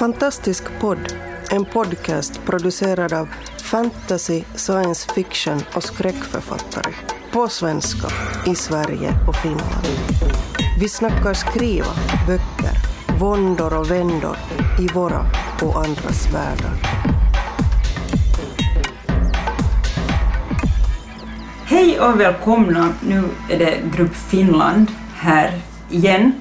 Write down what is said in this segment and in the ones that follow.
Fantastisk podd, en podcast producerad av fantasy, science fiction och skräckförfattare. På svenska, i Sverige och Finland. Vi snackar skriva, böcker, våndor och vändor i våra och andras världar. Hej och välkomna! Nu är det Grupp Finland här igen.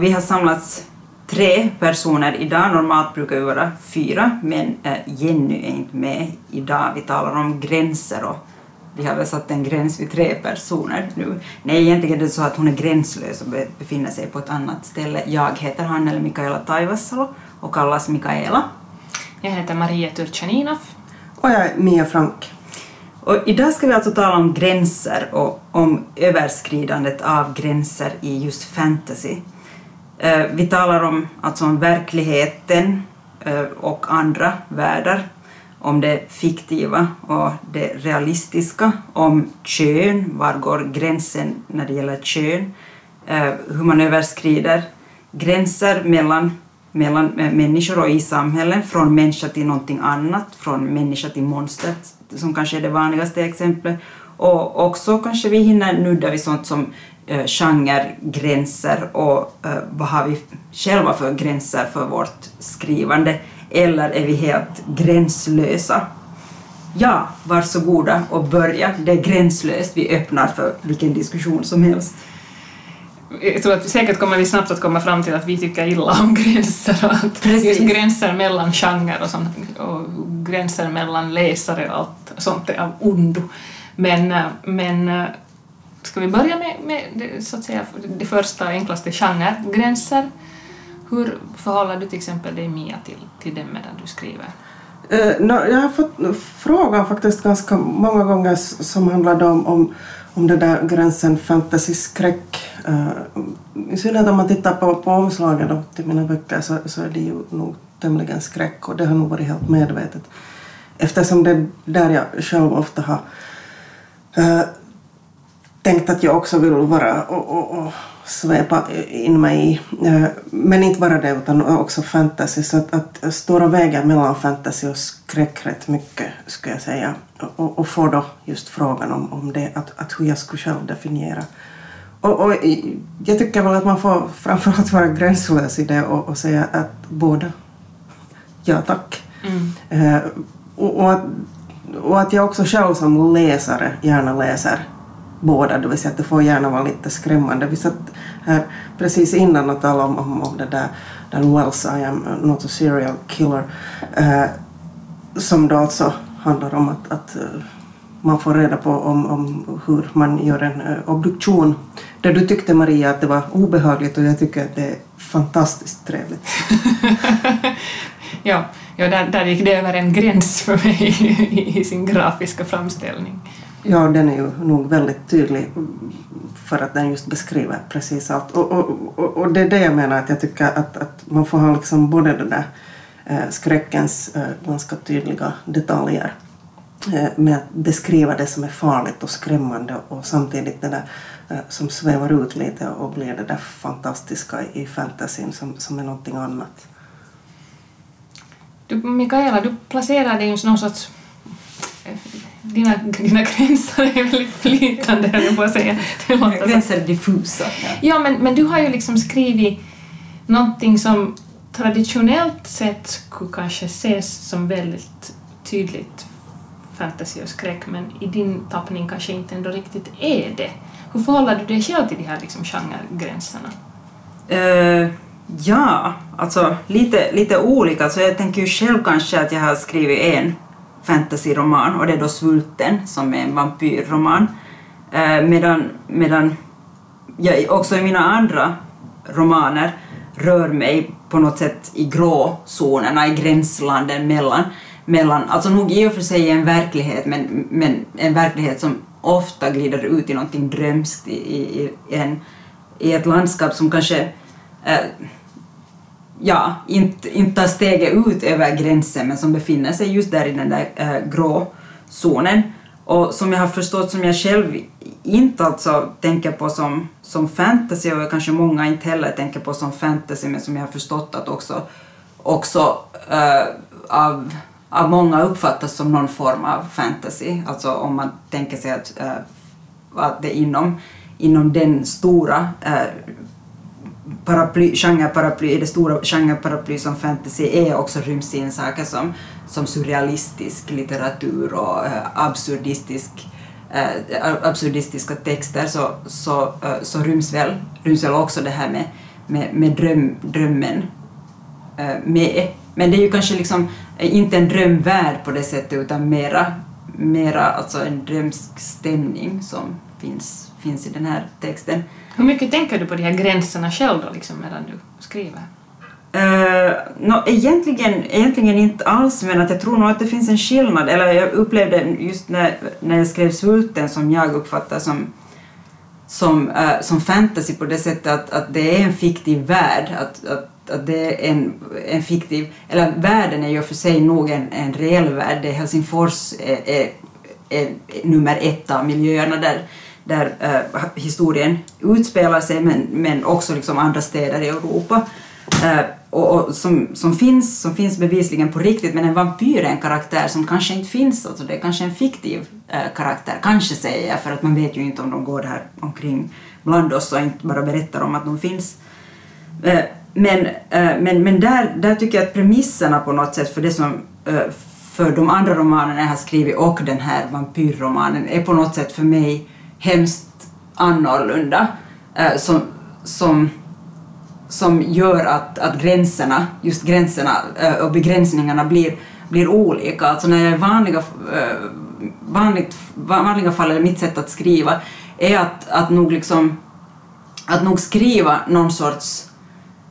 Vi har samlats tre personer idag. Normalt brukar vi vara fyra, men eh, Jenny är inte med idag. Vi talar om gränser och vi har väl satt en gräns vid tre personer nu. Nej, egentligen är det så att hon är gränslös och be- befinner sig på ett annat ställe. Jag heter Hannele Mikaela Taivasalo och kallas Mikaela. Jag heter Maria Turchaninov. Och jag är Mia Frank. Och idag ska vi alltså tala om gränser och om överskridandet av gränser i just fantasy. Eh, vi talar om, alltså om verkligheten eh, och andra världar, om det fiktiva och det realistiska, om kön, var går gränsen när det gäller kön, eh, hur man överskrider gränser mellan, mellan människor och i samhällen, från människa till någonting annat, från människa till monster, som kanske är det vanligaste exemplet. Och också kanske vi hinner nudda vid sånt som eh, genregränser och eh, vad har vi själva för gränser för vårt skrivande, eller är vi helt gränslösa? Ja, varsågoda och börja. Det är gränslöst. Vi öppnar för vilken diskussion som helst. Jag tror att säkert kommer vi snabbt att komma fram till att vi tycker illa om gränser och att Precis. just gränser mellan genrer och, sånt, och gränser mellan läsare och allt sånt är av ondo. Men, eh, men ska vi börja med, med det, så att säga, det första enklaste genregränser? Hur förhåller du till exempel dig Mia till, till dem medan du skriver? Eh, no, jag har fått frågan faktiskt ganska många gånger som handlade om, om, om den där gränsen fantasy-skräck. Eh, I synnerhet om man tittar på, på omslagen då, till mina böcker så, så är det ju nog tämligen skräck och det har nog varit helt medvetet. Eftersom det är där jag själv ofta har eh, tänkt att jag också vill vara och, och, och svepa in mig i. Eh, Men inte bara det utan också fantasy. Så att, att står och väger mellan fantasy och skräck rätt mycket skulle jag säga. Och, och får då just frågan om, om det, att, att hur jag skulle själv definiera. Och, och jag tycker väl att man får framförallt vara gränslös i det och, och säga att båda. Ja tack. Eh, och, och, att, och att jag också själv som läsare gärna läser båda, det vill säga att det får gärna vara lite skrämmande. Vi satt här precis innan och talade om, om, om det där Dan Wells I am uh, not a serial killer eh, som då alltså handlar om att, att uh, man får reda på om, om hur man gör en eh, obduktion. Där du tyckte Maria att det var obehagligt och jag tycker att det är fantastiskt trevligt. Ja, ja där, där gick det över en gräns för mig i, i sin grafiska framställning. Ja, den är ju nog väldigt tydlig för att den just beskriver precis allt. Och, och, och, och det är det jag menar att jag tycker att, att man får ha liksom både den där eh, skräckens eh, ganska tydliga detaljer eh, med att beskriva det som är farligt och skrämmande och samtidigt det där eh, som svävar ut lite och blir det där fantastiska i fantasyn som, som är någonting annat. Du, Mikaela, du placerar dig i någon sorts... Eh, dina, dina gränser är väldigt flytande, höll jag på att säga. Det låter Gränser är diffusa. Ja, men, men du har ju liksom skrivit någonting som traditionellt sett skulle kanske ses som väldigt tydligt fantasy och skräck, men i din tappning kanske inte ändå riktigt är det. Hur förhåller du dig själv till de här liksom genregränserna? Eh, ja, alltså lite, lite olika. Så jag tänker ju själv kanske att jag har skrivit en fantasyroman och det är då Svulten som är en vampyrroman. Eh, medan, medan jag också i mina andra romaner rör mig på något sätt i gråzonerna, i gränslanden mellan, mellan alltså nog i och för sig en verklighet, men, men en verklighet som ofta glider ut i någonting drömskt i, i, i, en, i ett landskap som kanske eh, ja, inte, inte tar steget ut över gränsen men som befinner sig just där i den där eh, grå zonen Och som jag har förstått, som jag själv inte alltså tänker på som, som fantasy och kanske många inte heller tänker på som fantasy men som jag har förstått att också också äh, av, av många uppfattas som någon form av fantasy. Alltså om man tänker sig att, äh, att det inom, inom den stora paraply, genreparaply, i det stora genreparaply som fantasy är också ryms in saker som, som surrealistisk litteratur och eh, absurdistisk eh, absurdistiska texter så, så, eh, så ryms, väl, ryms väl också det här med, med, med dröm, drömmen eh, med. Men det är ju kanske liksom eh, inte en drömvärld på det sättet utan mera, mera alltså en drömsk stämning som finns, finns i den här texten. Hur mycket tänker du på de här gränserna själv då, liksom, medan du skriver? Eh, uh, no, egentligen, egentligen inte alls, men att jag tror nog att det finns en skillnad. Eller jag upplevde just när, när jag skrev Svulten som jag uppfattar som, som, uh, som fantasy på det sättet att, att det är en fiktiv värld. Att, att, att det är en, en fiktiv, eller världen är ju för sig nog en, en reell värld. Är Helsingfors är, är, är nummer ett av miljöerna där, där äh, historien utspelar sig, men, men också liksom andra städer i Europa. Äh, och, och, som, som, finns, som finns bevisligen på riktigt, men en vampyr är en karaktär som kanske inte finns, alltså det är kanske en fiktiv äh, karaktär, kanske säger jag, för att man vet ju inte om de går där omkring bland oss och inte bara berättar om att de finns. Men, men, men där, där tycker jag att premisserna på något sätt för det som för de andra romanerna jag har skrivit och den här vampyrromanen är på något sätt för mig hemskt annorlunda. Eh, som, som som gör att, att gränserna, just gränserna eh, och begränsningarna blir, blir olika. Alltså när jag i vanliga, eh, vanligt, vanliga fall, eller mitt sätt att skriva, är att, att nog liksom att nog skriva någon sorts,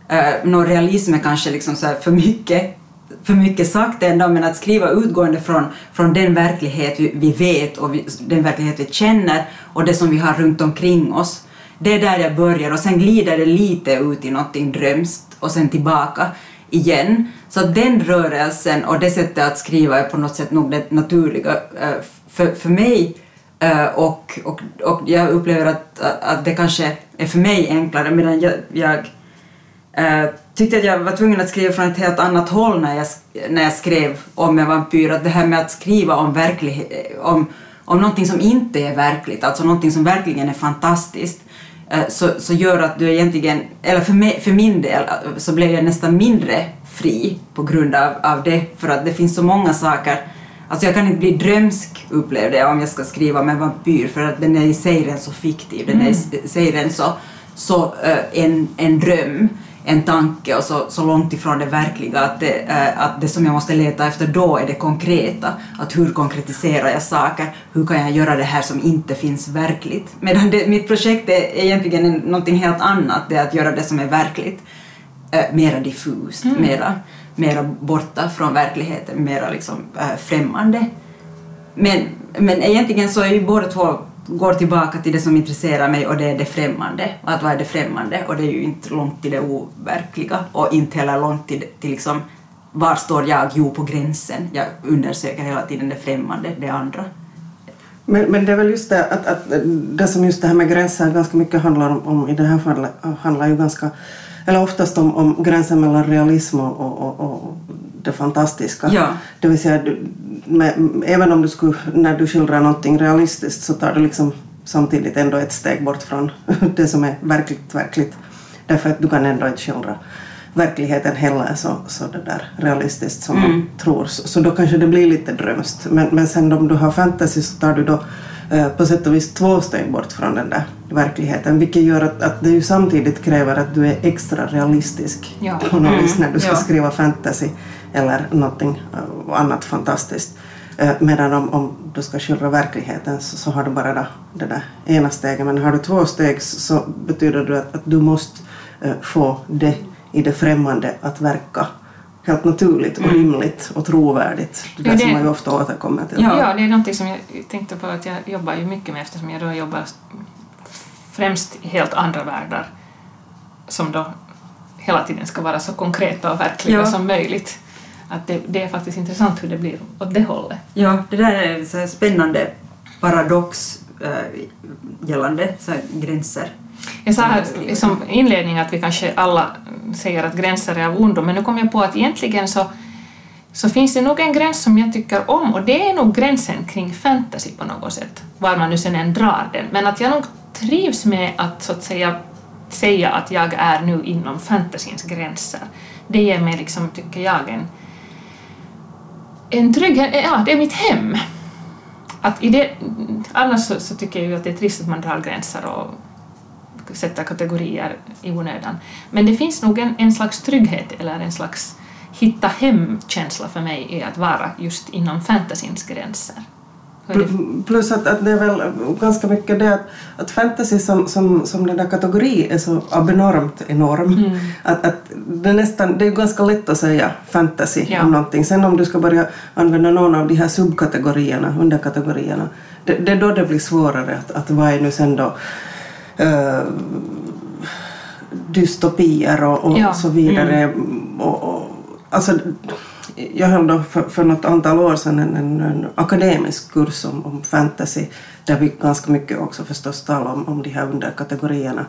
eh, någon realism är kanske liksom så för mycket för mycket sagt ändå, men att skriva utgående från, från den verklighet vi, vi vet och vi, den verklighet vi känner och det som vi har runt omkring oss det är där jag börjar och sen glider det lite ut i någonting drömskt och sen tillbaka igen. Så den rörelsen och det sättet att skriva är på något sätt nog det naturliga eh, för, för mig eh, och, och, och jag upplever att, att det kanske är för mig enklare medan jag, jag äh, tyckte att jag var tvungen att skriva från ett helt annat håll när jag, när jag skrev om en vampyr. Att det här med att skriva om verklighet, om, om någonting som inte är verkligt, alltså någonting som verkligen är fantastiskt, Eh, så, så gör att du egentligen, eller för, mig, för min del, eh, så blev jag nästan mindre fri på grund av, av det, för att det finns så många saker Alltså jag kan inte bli drömsk upplevde jag om jag ska skriva om en vampyr för att den är i sig redan så fiktiv, den är i mm. sig redan så, så uh, en, en dröm en tanke och så, så långt ifrån det verkliga att det, äh, att det som jag måste leta efter då är det konkreta. Att hur konkretiserar jag saker? Hur kan jag göra det här som inte finns verkligt? Medan det, mitt projekt är egentligen en, någonting helt annat, det är att göra det som är verkligt äh, mera diffust, mm. mera, mera borta från verkligheten, mera liksom äh, främmande. Men, men egentligen så är ju båda två går tillbaka till det som intresserar mig och det är det främmande. Att vad är det främmande? Och det är ju inte långt till det overkliga och inte heller långt till, till liksom var står jag? Jo, på gränsen. Jag undersöker hela tiden det främmande, det andra. Men, men det är väl just det att, att det som just det här med gränser ganska mycket handlar om, om i det här fallet handlar ju ganska, eller oftast om, om gränsen mellan realism och, och, och och det fantastiska. Ja. Det vill säga, du, med, även om du skulle, när du skildrar någonting realistiskt så tar du liksom samtidigt ändå ett steg bort från det som är verkligt, verkligt. Därför att du kan ändå inte skildra verkligheten heller så, så det där realistiskt som mm. man tror. Så, så, då kanske det blir lite drömskt. Men, men sen om du har fantasy så tar du då eh, på sätt och vis två steg bort från den där verkligheten, vilket gör att, att det ju samtidigt kräver att du är extra realistisk ja. på något vis när du ska ja. skriva fantasy eller någonting eh, annat fantastiskt. Eh, medan om, om du ska skildra verkligheten så, så har du bara det, det där ena steget. Men har du två steg så betyder det att, att du måste uh, få det i det främmande att verka helt naturligt och mm. rimligt och trovärdigt. Det, ja, det som man ju ofta återkommer till. Ja. ja, det är någonting som jag tänkte på att jag jobbar ju mycket med eftersom jag då jobbar främst i helt andra världar som då hela tiden ska vara så konkreta och verkliga ja. som möjligt att det, det, är faktiskt intressant hur det blir åt det hållet. Ja, det där är en så spännande paradox äh, gällande så gränser. Jag sa här, liksom inledning att vi kanske alla säger att gränser är av ondo, men nu kom jag på att egentligen så, så finns det nog en gräns som jag tycker om och det är nog gränsen kring fantasy på något sätt, var man nu sen än drar den. Men att jag nog trivs med att så att säga säga att jag är nu inom fantasyns gränser. Det ger mig liksom, tycker jag, en, en trygghet, ja det är mitt hem. Att i det, annars så, så tycker jag ju att det är trist att man drar gränser och sätter kategorier i onödan. Men det finns nog en, en slags trygghet eller en slags hitta hem-känsla för mig i att vara just inom fantasyns gränser. Plus att, att det är väl ganska mycket det att, att fantasy som, som, som den där kategori är så abnormt enorm. Mm. Att, att det, är nästan, det är ganska lätt att säga fantasy Ja. om någonting. Sen om du ska börja använda någon av de här subkategorierna, underkategorierna, det, det är då det blir svårare att, att vad är nu sen då eh, dystopier och, och Ja. så vidare. Och, och, alltså, jag höll då för, för något antal år sedan en, en, en akademisk kurs om, om fantasy där vi ganska mycket också förstås talade om, om de här underkategorierna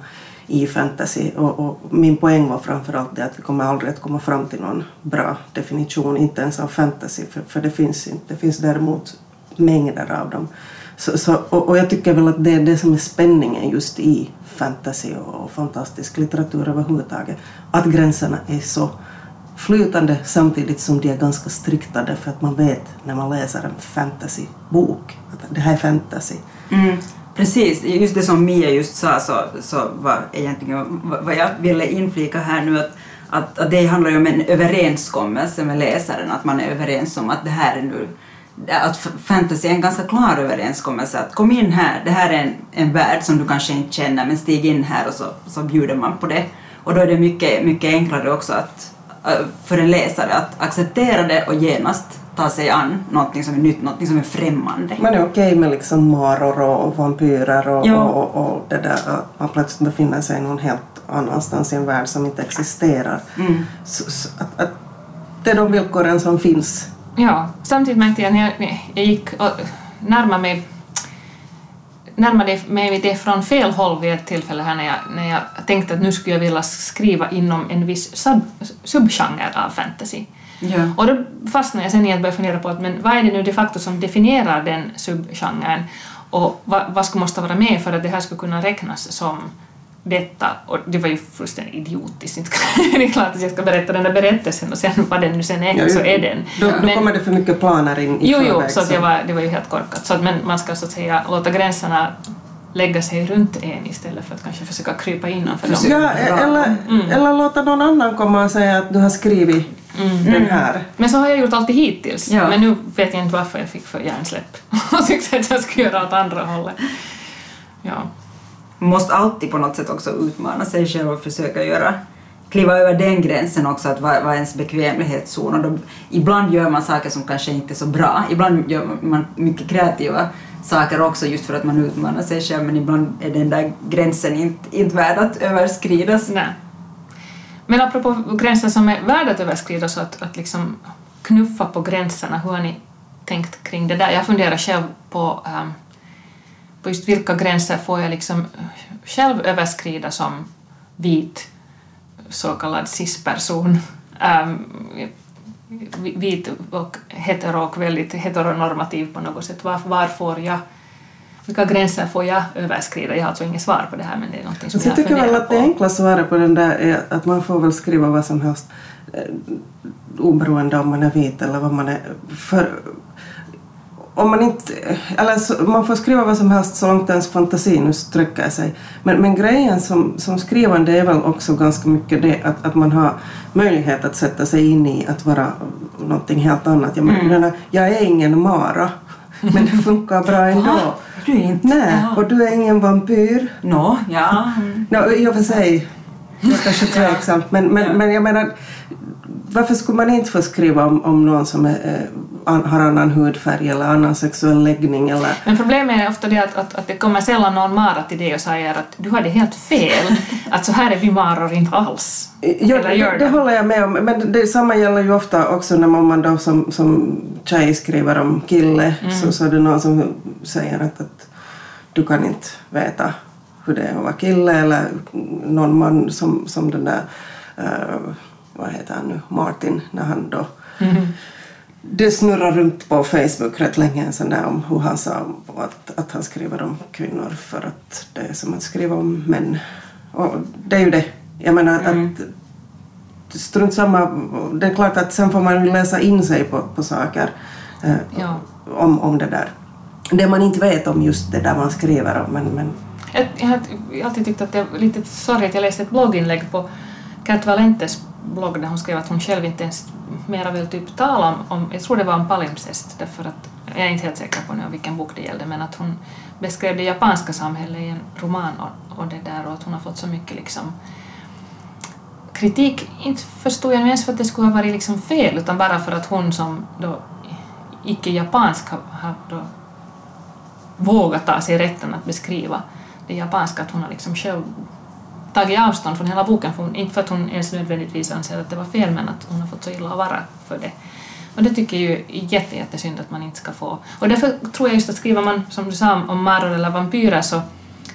i fantasy. Och, och min poäng var framförallt det att vi kommer aldrig att komma fram till någon bra definition, inte ens av fantasy, för, för det finns inte. Det finns däremot mängder av dem. Så, så, och, och jag tycker väl att det är det som är spänningen just i fantasy och, och fantastisk litteratur överhuvudtaget. Att gränserna är så flytande samtidigt som de är ganska strikta därför att man vet när man läser en fantasybok att det här är fantasy. Mm, precis, just det som Mia just sa så, så var egentligen vad jag ville inflika här nu att, att, att det handlar ju om en överenskommelse med läsaren, att man är överens om att det här är nu att fantasy är en ganska klar överenskommelse att kom in här, det här är en, en värld som du kanske inte känner men stig in här och så, så bjuder man på det. Och då är det mycket, mycket enklare också att, för en läsare att acceptera det och genast ta sig an någonting som är nytt, någonting som är främmande. Man är okej med liksom maror och vampyrer och, Ja. och, och det där att man plötsligt befinner sig någon helt annanstans i en värld som inte existerar. Mm. Så, så att, att det är de villkoren som finns. Ja, samtidigt märkte jag när jag, jag gick och närmade mig närmade mig det från fel håll vid ett tillfälle här när jag, när jag tänkte att nu skulle jag vilja skriva inom en viss sub, subgenre av fantasy. Ja. Och då fastnade jag sen i att börja fundera på att men vad är det nu de facto som definierar den subgenren och vad, vad ska måste vara med för att det här skulle kunna räknas som detta och det var ju fullständigt idiotiskt. Inte det är klart att jag ska berätta den där berättelsen och sen vad den nu sen är Ja, så är den. Då, då Men- kommer det för mycket planer in i Jo, jo, så att det, var, det var ju helt korkat. Så att, men man ska så att säga låta gränserna lägga sig runt en istället för att kanske försöka krypa innanför dem. Ja, eller, eller låta någon annan komma och säga att du har skrivit den här. Men så har jag gjort alltid hittills. Ja. Men nu vet jag inte varför jag fick för hjärnsläpp och tyckte att jag skulle göra åt andra hållet. Ja. Man måste alltid på något sätt också utmana sig själv och försöka göra kliva över den gränsen också, att vad vad ens bekvämlighetszon. Och då, ibland gör man saker som kanske inte är så bra, ibland gör man mycket kreativa saker också just för att man utmanar sig själv, men ibland är den där gränsen inte, inte värd att överskridas. Nej. Men apropå gränser som är värda att överskrida så att, att liksom knuffa på gränserna, hur har ni tänkt kring det där? Jag funderar själv på, um på just vilka gränser får jag liksom själv överskrida som vit så kallad cis-person. Ehm, vit och hetero och väldigt heteronormativ på något sätt. Var, var får jag vilka gränser får jag överskrida? Jag har alltså inget svar på det här men det är någonting som Så jag jag tycker väl att det på. enkla svaret på den där är att man får väl skriva vad som helst eh, oberoende om man är vit eller vad man är. För om man inte, eller så, man får skriva vad som helst så långt ens fantasi nu sträcker sig. Men, men grejen som, som skrivande är väl också ganska mycket det att, att man har möjlighet att sätta sig in i att vara någonting helt annat. Jag, menar, jag är ingen Mara, men det funkar bra ändå. Va? Du är inte? Nej, Jaha. och du är ingen vampyr. Nå, ja. mm. No, I och för sig, det är kanske tveksamt, men, men, Ja. men jag menar, varför skulle man inte få skriva om, om någon som är, eh, har annan hudfärg eller annan sexuell läggning eller Men problemet är ofta det att, att, att det kommer sällan någon Mara till dig och säger att du hade helt fel, att så här är vi Maror inte alls. Ja, Eller gör det, det de? håller jag med om, men det samma gäller ju ofta också när man då som, som tjej skriver om kille så, så är det någon som säger att, att du kan inte veta hur det är att vara kille eller någon man som, som den där eh, vad heter han nu, Martin, när han då det snurrar runt på Facebook rätt länge en sån där om hur han sa att, att han skriver om kvinnor för att det är som att skriva om män. Och det är ju det. Jag menar att strunt samma, det är klart att sen får man ju läsa in sig på, på saker eh, Ja. om, om det där. Det man inte vet om just det där man skriver om. Men, men Jag, jag har alltid tyckt att det är lite sorgligt. Jag läste ett blogginlägg på Kat Valentes blogg där hon skrev att hon själv inte ens mera vill typ tala om, om jag tror det var om palimpsest, därför att jag är inte helt säker på nu vilken bok det gällde, men att hon beskrev det japanska samhället i en roman och, och det där och att hon har fått så mycket liksom kritik, inte förstod jag nu ens för att det skulle ha varit liksom fel, utan bara för att hon som då icke-japansk har, har då vågat ta sig rätten att beskriva det japanska, att hon har liksom själv tagit avstånd från hela boken, för hon, inte för att hon ens nödvändigtvis anser att det var fel, men att hon har fått så illa vara för det. Och det tycker jag ju är jätte, jättesynd att man inte ska få. Och därför tror jag just att skriver man, som du sa, om maror eller vampyrer så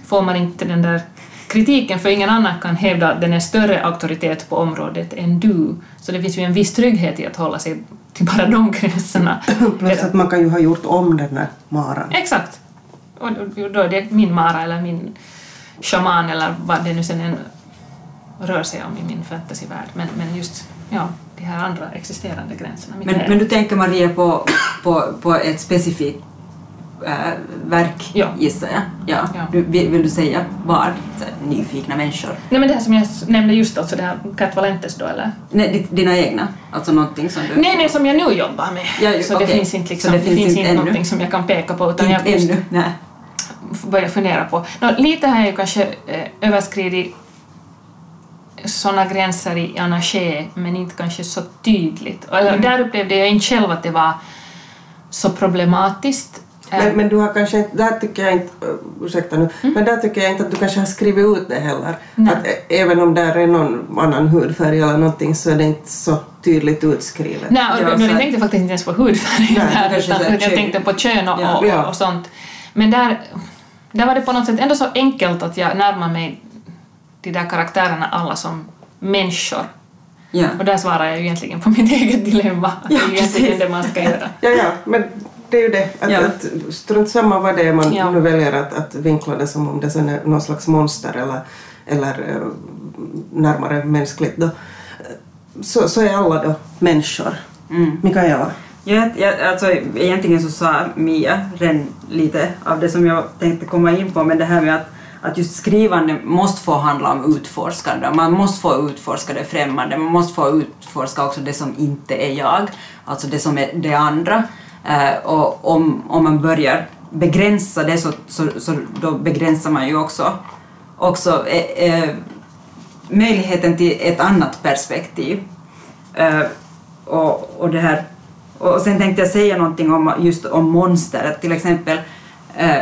får man inte den där kritiken, för ingen annan kan hävda att den är större auktoritet på området än du. Så det finns ju en viss trygghet i att hålla sig till bara de gränserna. plus att man kan ju ha gjort om den där maran. Exakt. Och då då är det min Mara eller min shaman eller vad det nu sen än rör sig om i min fantasyvärld. Men, men just ja, de här andra existerande gränserna. Men, men du tänker Maria på, på, på ett specifikt äh, verk Ja. gissar jag? Ja. Ja. Du, vill, du säga vad? Nyfikna människor? Nej men det här som jag nämnde just alltså det här Kat Valentes då eller? Nej, di- dina egna? Alltså någonting som du... Nej, nej, som jag nu jobbar med. Ja, så det okej. finns inte, liksom, Så det finns inte ännu? någonting som jag kan peka på utan Inte jag just ännu? Nej. Börjar fundera på. Nå, lite har jag ju kanske eh, överskridit sådana gränser i Anaché, men inte kanske så tydligt. Och, eller, Där upplevde jag inte själv att det var så problematiskt. Eh, Men, men du har kanske inte, där tycker jag inte, uh, ursäkta nu, men där tycker jag inte att du kanske har skrivit ut det heller. Nej. Att ä- även om där är någon annan hudfärg eller någonting så är det inte så tydligt utskrivet. Nej, och, Ja, då- så jag tänkte faktiskt inte ens på hudfärg där, utan jag tänkte på kön och, Ja. och, Ja. och sånt. Men där, där var det på något sätt ändå så enkelt att jag närmar mig de där karaktärerna alla som människor. Ja. Och där svarar jag ju egentligen på mitt eget dilemma. Det är Ja, ju egentligen det man ska göra. Ja, ja, men det är ju det. Att, Ja. att strunt samma vad det är man Ja. nu väljer att, att vinkla det som om det sen är någon slags monster eller, eller eh, närmare mänskligt då. Så, så är alla då människor. Mm. Mikaela? Ja, jag, alltså, egentligen så sa Mia redan lite av det som jag tänkte komma in på, men det här med att, att just skrivande måste få handla om utforskande. Man måste få utforska det främmande, man måste få utforska också det som inte är jag, alltså det som är det andra. Eh, och om, om man börjar begränsa det så, så, så då begränsar man ju också, också eh, eh, möjligheten till ett annat perspektiv. Eh, och, och det här och sen tänkte jag säga någonting om just om monster, att till exempel eh,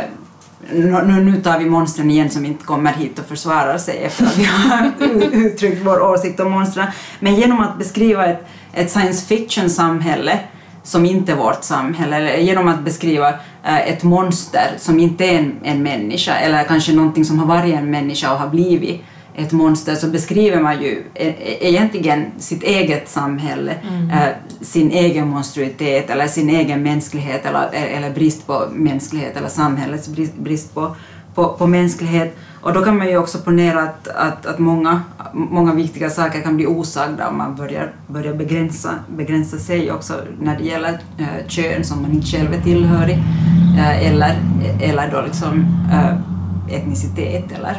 nu, nu tar vi monstren igen som inte kommer hit och försvarar sig efter att vi har uttryckt vår åsikt om monstren. Men genom att beskriva ett, ett science fiction-samhälle som inte är vårt samhälle, eller genom att beskriva eh, ett monster som inte är en, en människa, eller kanske någonting som har varit en människa och har blivit ett monster så beskriver man ju e- e- egentligen sitt eget samhälle, eh, sin egen monstruitet eller sin egen mänsklighet eller, eller brist på mänsklighet eller samhällets brist, brist på, på, på mänsklighet. Och då kan man ju också ponera att, att, att många, många viktiga saker kan bli osagda om man börjar, börjar begränsa, begränsa sig också när det gäller eh, kön som man inte själv är tillhörig eh, eller, eller då liksom eh, etnicitet eller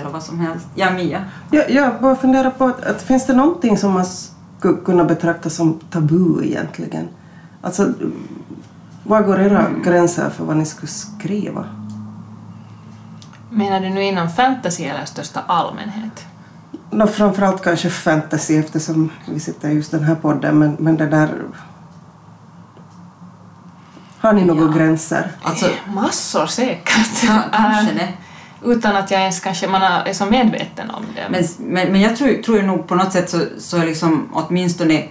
eller vad som helst. Ja, Mia? Jag, jag bara funderar på att, att finns det någonting som man skulle kunna betrakta som tabu egentligen? Alltså, var går era gränser för vad ni skulle skriva? Menar du nu inom fantasy eller största allmänhet? Nå, framförallt kanske fantasy eftersom vi sitter i just den här podden, men, men det där... Har ni några Ja. gränser? Alltså- Massor säkert. Ja, kanske det. Utan att jag ens kanske man är så medveten om det. Men, men, men jag tror, tror ju nog på något sätt så, så är liksom åtminstone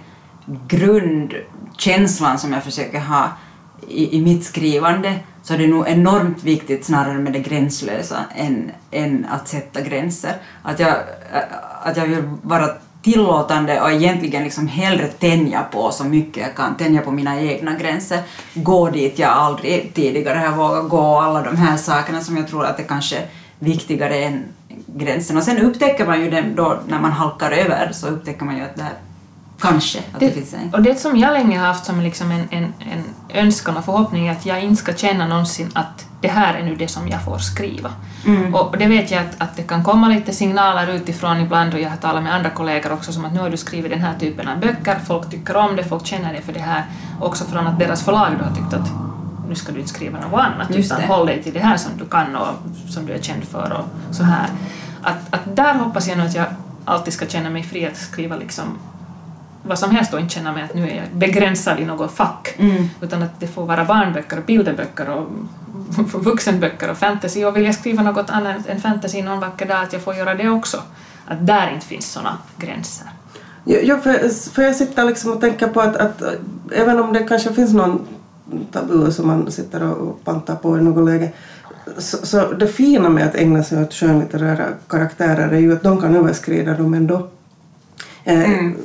grundkänslan som jag försöker ha i, i mitt skrivande så är det nog enormt viktigt snarare med det gränslösa än, än att sätta gränser. Att jag, att jag vill vara tillåtande och egentligen liksom hellre tänja på så mycket jag kan, tänja på mina egna gränser, gå dit jag aldrig tidigare har vågat gå, alla de här sakerna som jag tror att det kanske viktigare än gränsen. Och sen upptäcker man ju den då när man halkar över så upptäcker man ju att det här Kanske att det, det, finns en. Och det som jag länge har haft som liksom en, en, en önskan och förhoppning är att jag inte ska känna någonsin att det här är nu det som jag får skriva. Mm. Och det vet jag att, att det kan komma lite signaler utifrån ibland och jag har talat med andra kollegor också som att nu har du skrivit den här typen av böcker, folk tycker om det, folk känner det för det här. Också från att deras förlag då har tyckt att nu ska du inte skriva något annat utan håll dig till det här som du kan och som du är känd för och så här. Att, att där hoppas jag nog att jag alltid ska känna mig fri att skriva liksom vad som helst och inte känna mig att nu är jag begränsad i något fack. Mm. Utan att det får vara barnböcker och bilderböcker och vuxenböcker och fantasy och vill jag skriva något annat än fantasy någon vacker dag att jag får göra det också. Att där inte finns sådana gränser. Ja, för, för jag sitter liksom och tänker på att, att även om det kanske finns någon tabu som man sitter och pantar på i något läge så, så det fina med att ägna sig åt skönlitterära karaktärer är ju att de kan överskrida dem ändå. Eh, mm.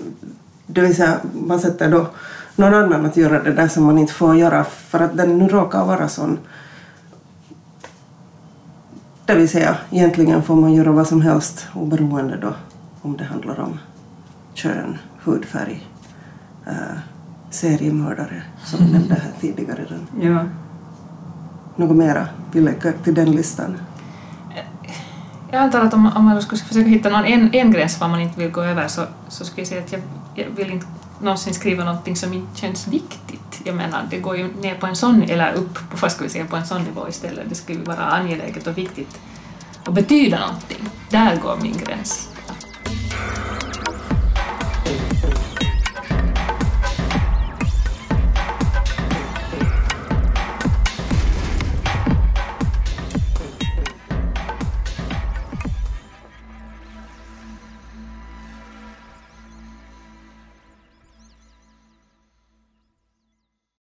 Det vill säga, man sätter då någon annan att göra det där som man inte får göra för att den nu råkar vara sån. Det vill säga, egentligen får man göra vad som helst oberoende då om det handlar om kön, hudfärg, äh, seriemördare som vi nämnde här tidigare. Ja. Något mera vi lägger till den listan? Jag antar att om, om man skulle försöka hitta någon en, en gräns var man inte vill gå över så, så skulle jag säga att jag, jag vill inte någonsin skriva någonting som inte känns viktigt. Jag menar, det går ju ner på en sån, eller upp på, vad ska vi säga, på en sån nivå istället. Det skulle vara angeläget och viktigt och betyda någonting. Där går min gräns.